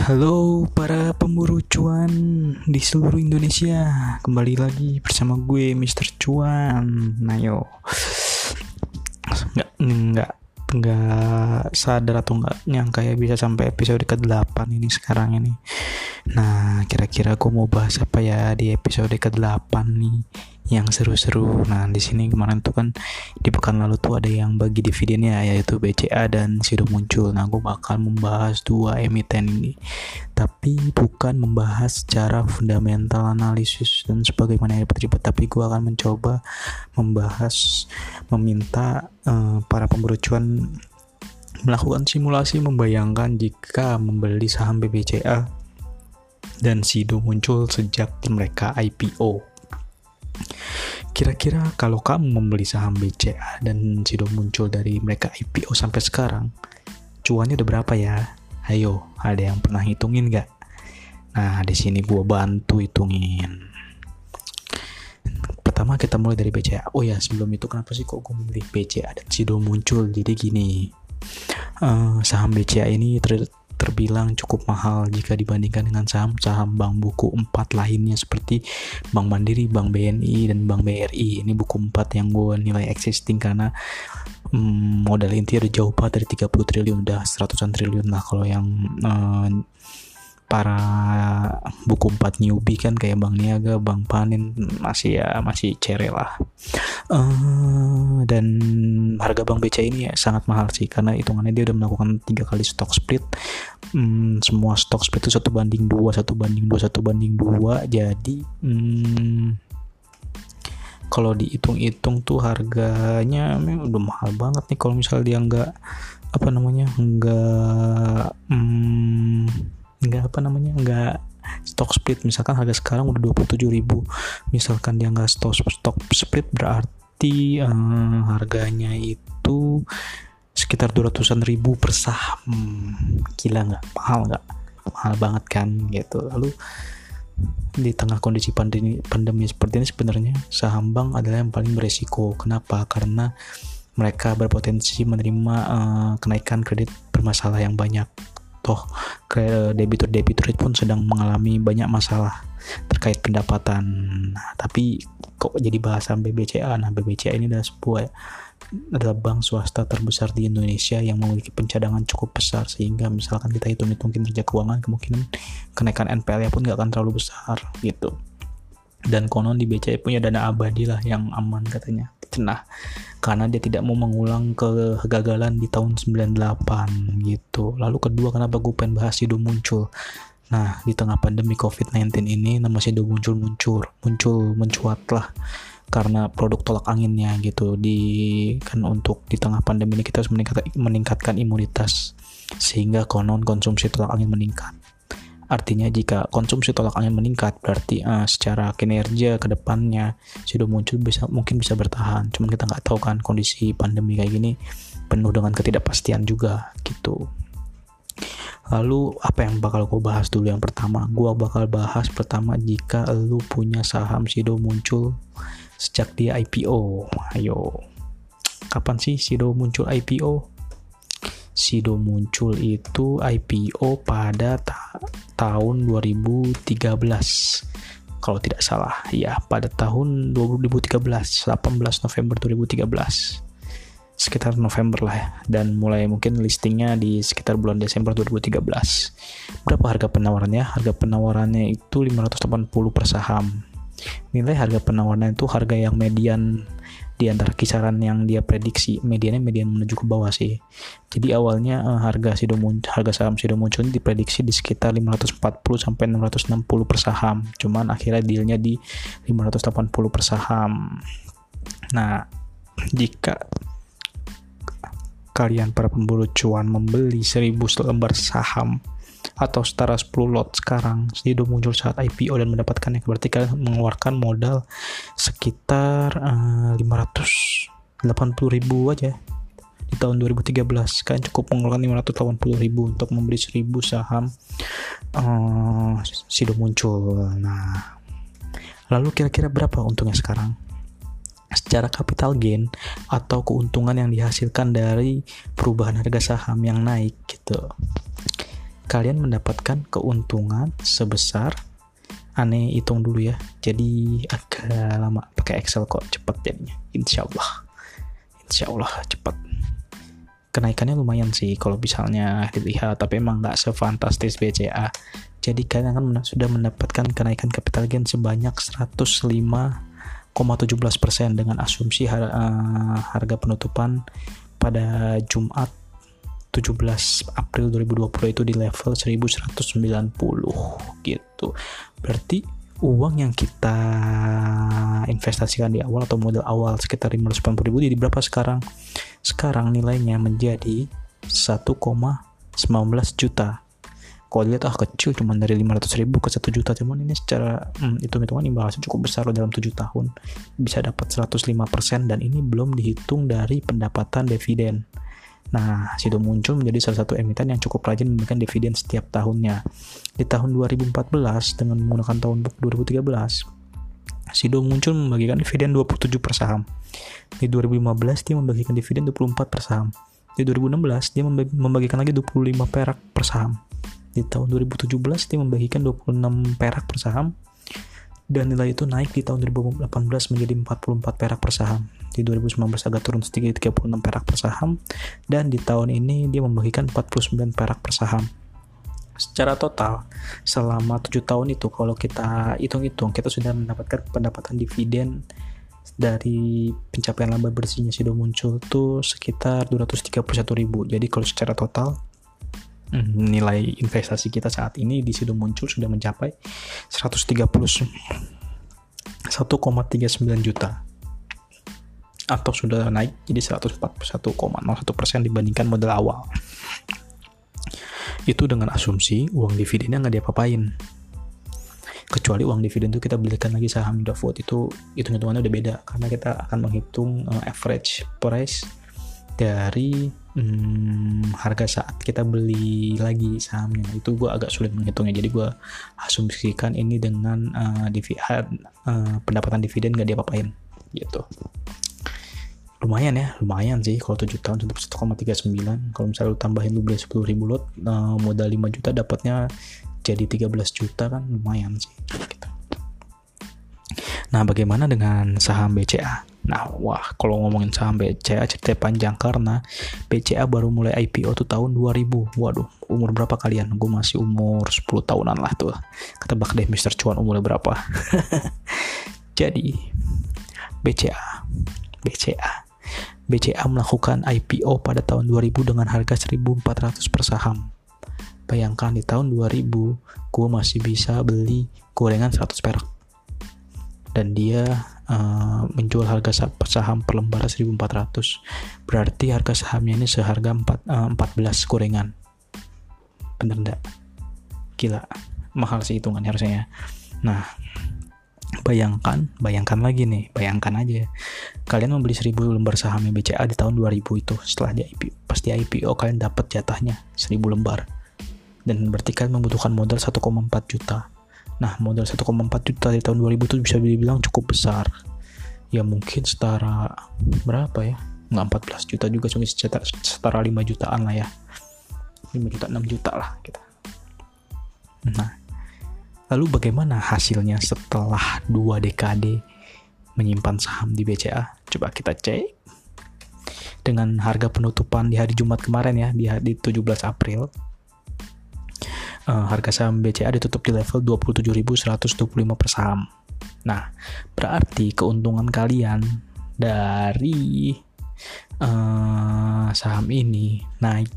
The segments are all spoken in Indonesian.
Halo para pemburu cuan di seluruh Indonesia. Kembali lagi bersama gue Mr. Cuan. Nah yo. Nggak, nggak, nggak sadar atau nggak nyangka ya bisa sampai episode ke-8 ini sekarang ini. Nah kira-kira gue mau bahas apa ya di episode ke-8 nih yang seru-seru. Nah, di sini kemarin tuh kan di pekan lalu tuh ada yang bagi dividennya yaitu BCA dan Sido muncul. Nah, gue bakal membahas dua emiten ini. Tapi bukan membahas secara fundamental analisis dan sebagaimana yang terlibat, tapi gue akan mencoba membahas meminta uh, para pemburu cuan melakukan simulasi membayangkan jika membeli saham BBCA dan Sido muncul sejak mereka IPO. Kira-kira kalau kamu membeli saham BCA dan Sido muncul dari mereka IPO sampai sekarang, cuannya udah berapa ya? Ayo, ada yang pernah hitungin gak? Nah, di sini gue bantu hitungin. Pertama kita mulai dari BCA. Oh ya, sebelum itu kenapa sih kok gue memilih BCA dan Sido muncul? Jadi gini, uh, saham BCA ini terbilang cukup mahal jika dibandingkan dengan saham-saham bank buku 4 lainnya seperti Bank Mandiri, Bank BNI, dan Bank BRI. Ini buku 4 yang gue nilai existing karena hmm, modal inti udah jauh banget dari 30 triliun, udah seratusan triliun lah kalau yang uh, para buku 4 newbie kan kayak Bang Niaga, Bang Panin masih ya masih cere lah. Uh, dan harga Bang BCA ini ya sangat mahal sih karena hitungannya dia udah melakukan tiga kali stock split. Hmm, semua stock split itu satu banding dua, satu banding dua, satu banding dua. Jadi hmm, kalau dihitung-hitung tuh harganya udah mahal banget nih kalau misalnya dia nggak apa namanya nggak hmm, apa namanya nggak stock split. Misalkan harga sekarang udah 27 ribu. Misalkan dia nggak stock stock split berarti uh, harganya itu sekitar 200an ribu per saham. Gila nggak? Mahal nggak? Mahal banget kan gitu. Lalu di tengah kondisi pandemi pandemi seperti ini sebenarnya saham bank adalah yang paling beresiko. Kenapa? Karena mereka berpotensi menerima uh, kenaikan kredit bermasalah yang banyak toh ke debitur-debitur pun sedang mengalami banyak masalah terkait pendapatan. Nah, tapi kok jadi bahasan BBCA? Nah, BBCA ini adalah sebuah adalah bank swasta terbesar di Indonesia yang memiliki pencadangan cukup besar sehingga misalkan kita hitung-hitung kinerja keuangan kemungkinan kenaikan NPL-nya pun nggak akan terlalu besar gitu. Dan konon di BCA punya dana abadi lah yang aman katanya. Cenah karena dia tidak mau mengulang kegagalan di tahun 98 gitu. Lalu kedua kenapa gue pengen bahas Sido muncul? Nah, di tengah pandemi COVID-19 ini nama Sido muncul muncul muncul mencuat lah. Karena produk tolak anginnya gitu. Di kan untuk di tengah pandemi ini kita harus meningkat, meningkatkan imunitas. Sehingga konon konsumsi tolak angin meningkat Artinya jika konsumsi tolak angin meningkat berarti uh, secara kinerja ke depannya sudah muncul bisa mungkin bisa bertahan. Cuman kita nggak tahu kan kondisi pandemi kayak gini penuh dengan ketidakpastian juga gitu. Lalu apa yang bakal gue bahas dulu yang pertama? Gue bakal bahas pertama jika lu punya saham Sido muncul sejak dia IPO. Ayo, kapan sih Sido muncul IPO? Sido muncul itu IPO pada ta tahun 2013 kalau tidak salah ya pada tahun 2013 18 November 2013 sekitar November lah ya dan mulai mungkin listingnya di sekitar bulan Desember 2013 berapa harga penawarannya? Harga penawarannya itu 580 per saham. Nilai harga penawarannya itu harga yang median di antara kisaran yang dia prediksi mediannya median menuju ke bawah sih. Jadi awalnya uh, harga Sido harga saham Sido muncul diprediksi di sekitar 540 sampai 660 per saham. Cuman akhirnya dealnya di 580 per saham. Nah jika kalian para pemburu cuan membeli 1000 lembar saham atau setara 10 lot sekarang. Sido muncul saat IPO dan mendapatkannya. Berarti kalian mengeluarkan modal sekitar uh, eh, 580 ribu aja. Di tahun 2013 kalian cukup mengeluarkan 580 ribu untuk membeli 1000 saham uh, Sido muncul. Nah lalu kira-kira berapa untungnya sekarang? Secara capital gain atau keuntungan yang dihasilkan dari perubahan harga saham yang naik gitu kalian mendapatkan keuntungan sebesar aneh hitung dulu ya. Jadi agak lama. Pakai Excel kok cepat jadinya. Insya Allah insya Allah cepat. Kenaikannya lumayan sih kalau misalnya dilihat tapi emang nggak sefantastis BCA jadi kalian akan sudah mendapatkan kenaikan capital gain sebanyak 105,17% dengan asumsi uh, harga penutupan pada Jumat 17 April 2020 itu di level 1190 gitu. Berarti uang yang kita investasikan di awal atau modal awal sekitar 580 ribu jadi berapa sekarang? Sekarang nilainya menjadi 1,19 juta. Kalau dilihat ah kecil cuma dari 500 ribu ke 1 juta cuman ini secara hmm, hitung-hitungan imbasnya cukup besar loh dalam 7 tahun bisa dapat 105% dan ini belum dihitung dari pendapatan dividen Nah, Sido muncul menjadi salah satu emiten yang cukup rajin memberikan dividen setiap tahunnya. Di tahun 2014 dengan menggunakan tahun 2013, Sido muncul membagikan dividen 27 per saham. Di 2015 dia membagikan dividen 24 per saham. Di 2016 dia membagikan lagi 25 perak per saham. Di tahun 2017 dia membagikan 26 perak per saham dan nilai itu naik di tahun 2018 menjadi 44 perak per saham. Di 2019 agak turun sedikit 36 perak per saham dan di tahun ini dia membagikan 49 perak per saham. Secara total selama 7 tahun itu kalau kita hitung-hitung kita sudah mendapatkan pendapatan dividen dari pencapaian laba bersihnya sudah muncul tuh sekitar 231 ribu. Jadi kalau secara total nilai investasi kita saat ini di situ muncul sudah mencapai 130 1,39 juta. Atau sudah naik jadi 141,01 persen dibandingkan modal awal. Itu dengan asumsi uang dividennya nggak diapa-apain. Kecuali uang dividen itu kita belikan lagi saham Indofood itu hitung-hitungannya udah beda. Karena kita akan menghitung uh, average price dari hmm, harga saat kita beli lagi sahamnya. Itu gue agak sulit menghitungnya. Jadi gue asumsikan ini dengan uh, dividen uh, pendapatan dividen gak diapa-apain. Gitu. Lumayan ya lumayan sih kalau 7 tahun tetap 1,39 kalau misalnya lu tambahin lu beli 10 ribu lot uh, modal 5 juta dapatnya jadi 13 juta kan lumayan sih gitu. nah bagaimana dengan saham BCA Nah, wah, kalau ngomongin saham BCA cerita panjang karena BCA baru mulai IPO tuh tahun 2000. Waduh, umur berapa kalian? Gue masih umur 10 tahunan lah tuh. Ketebak deh Mr. Cuan umurnya berapa. Jadi, BCA, BCA, BCA melakukan IPO pada tahun 2000 dengan harga 1400 per saham. Bayangkan di tahun 2000, gue masih bisa beli gorengan 100 perak. Dan dia uh, menjual harga saham per lembar 1400 berarti harga sahamnya ini seharga 4, uh, 14 gorengan. Bener enggak gila. Mahal sih hitungan harusnya ya. Nah bayangkan bayangkan lagi nih bayangkan aja. Kalian membeli 1000 lembar sahamnya BCA di tahun 2000 itu setelah di IPO pasti IPO kalian dapat jatahnya 1000 lembar. Dan berarti kalian membutuhkan modal 1,4 juta. Nah, modal 1,4 juta di tahun 2000 itu bisa dibilang cukup besar. Ya mungkin setara berapa ya? Nggak 14 juta juga, cuma setara, setara 5 jutaan lah ya. 5 juta, 6 juta lah kita. Nah, lalu bagaimana hasilnya setelah dua dekade menyimpan saham di BCA? Coba kita cek. Dengan harga penutupan di hari Jumat kemarin ya, di, di 17 April, uh, harga saham BCA ditutup di level 27.125 per saham. Nah, berarti keuntungan kalian dari uh, saham ini naik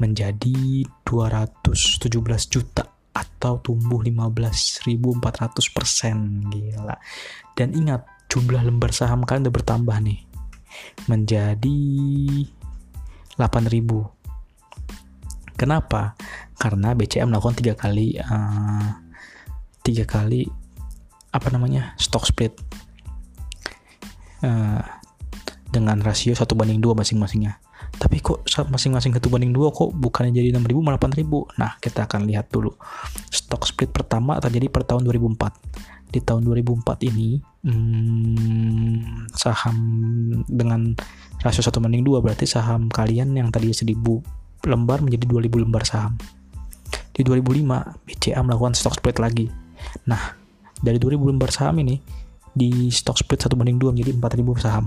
menjadi 217 juta atau tumbuh 15.400 persen. Gila. Dan ingat jumlah lembar saham kalian udah bertambah nih. Menjadi 8.000 Kenapa? Karena BCA melakukan tiga kali uh, tiga kali apa namanya stock split uh, dengan rasio satu banding dua masing-masingnya. Tapi kok masing-masing satu banding dua kok bukannya jadi 6.000 malah 8.000? Nah, kita akan lihat dulu. Stock split pertama terjadi per tahun 2004. Di tahun 2004 ini hmm, saham dengan rasio satu banding dua berarti saham kalian yang tadi 1000 lembar menjadi 2000 lembar saham. di 2005 BCA melakukan stock split lagi nah dari 2000 lembar saham ini di stock split 1 banding 2 menjadi 4000 saham.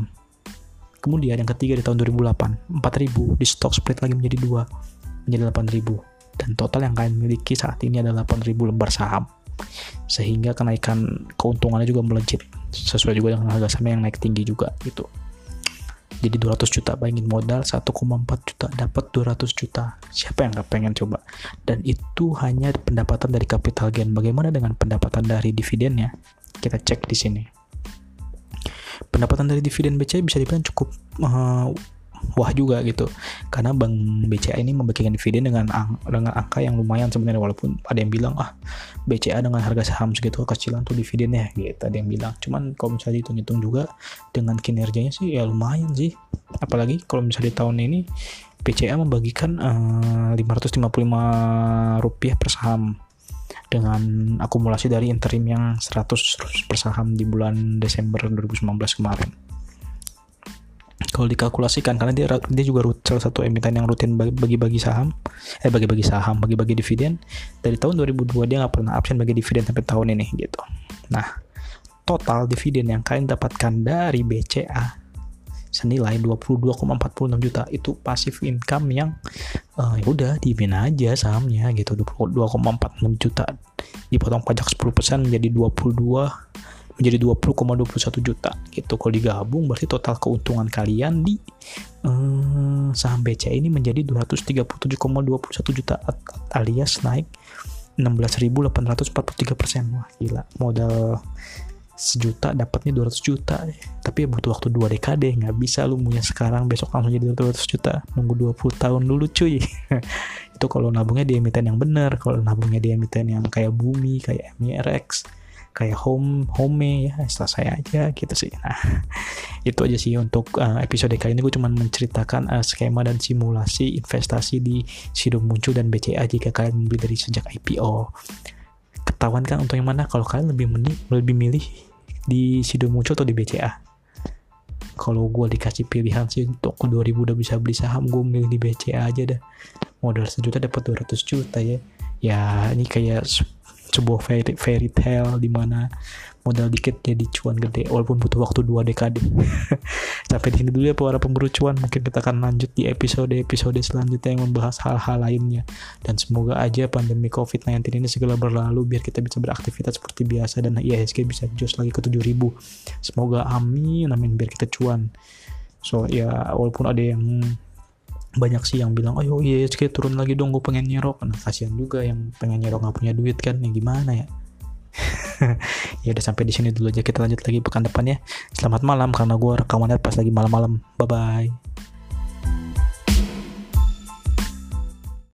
Kemudian yang ketiga di tahun 2008 4000 di stock split lagi menjadi 2 menjadi 8000 dan total yang kalian miliki saat ini adalah 8000 lembar saham. Sehingga kenaikan keuntungannya juga melejit sesuai juga dengan harga saham yang naik tinggi juga gitu jadi 200 juta bayangin modal 1,4 juta dapat 200 juta. Siapa yang gak pengen coba? Dan itu hanya pendapatan dari capital gain. Bagaimana dengan pendapatan dari dividennya kita cek di sini. Pendapatan dari dividen BCA bisa dibilang cukup uh, wah juga gitu. Karena bank BCA ini membagikan dividen dengan dengan angka yang lumayan sebenarnya walaupun ada yang bilang ah BCA dengan harga saham segitu kecilan tuh dividennya gitu. Ada yang bilang cuman kalau misalnya hitung-hitung juga dengan kinerjanya sih ya lumayan sih. Apalagi kalau misalnya di tahun ini BCA membagikan uh, eh, 555 rupiah per saham. Dengan akumulasi dari interim yang 100 per saham di bulan Desember 2019 kemarin kalau dikalkulasikan karena dia dia juga rut, salah satu emiten yang rutin bagi-bagi saham. Eh bagi-bagi saham bagi-bagi dividen. Dari tahun 2002 dia nggak pernah absen bagi dividen sampai tahun ini gitu. Nah total dividen yang kalian dapatkan dari BCA senilai 22,46 juta itu pasif income yang uh, ya udah dimin aja sahamnya gitu. 22,46 juta dipotong pajak 10% menjadi 22 menjadi 20,21 juta gitu. Kalau digabung berarti total keuntungan kalian di eh, saham BCA ini menjadi 237,21 juta alias naik 16.843 persen. Wah gila. Modal sejuta dapatnya 200 juta. Tapi ya butuh waktu dua dekade. Nggak bisa lu punya sekarang. Besok langsung jadi 200 juta. Nunggu 20 tahun dulu cuy. Itu kalau nabungnya di emiten yang benar. Kalau nabungnya di emiten yang kayak bumi kayak MIRX kayak home home ya selesai aja gitu sih. Nah itu aja sih untuk uh, episode kali ini. Gue cuma menceritakan uh, skema dan simulasi investasi di Sido Muncul dan BCA jika kalian membeli dari sejak IPO ketahuan kan untuk yang mana? Kalau kalian lebih milih lebih milih di Sido Muncul atau di BCA kalau gue dikasih pilihan sih untuk 2000 udah bisa beli saham gue milih di BCA aja dah. Modal sejuta dapat 200 juta ya. Ya ini kayak sebuah fairy, fairy tale di mana modal dikit jadi cuan gede walaupun butuh waktu dua dekade. Sampai di sini dulu ya para pemburu cuan. Mungkin kita akan lanjut di episode-episode selanjutnya yang membahas hal-hal lainnya. Dan semoga aja pandemi covid-19 ini segera berlalu biar kita bisa beraktivitas seperti biasa dan IHSG bisa jos lagi ke 7000 semoga amin amin biar kita cuan. So ya walaupun ada yang banyak sih yang bilang ayo iya ISG turun lagi dong gue pengen nyerok. Nah kasihan juga yang pengen nyerok nggak punya duit kan ya gimana ya? Ya udah sampai di sini dulu aja. Kita lanjut lagi pekan depan ya. Selamat malam karena gue rekamannya pas lagi malam-malam. Bye bye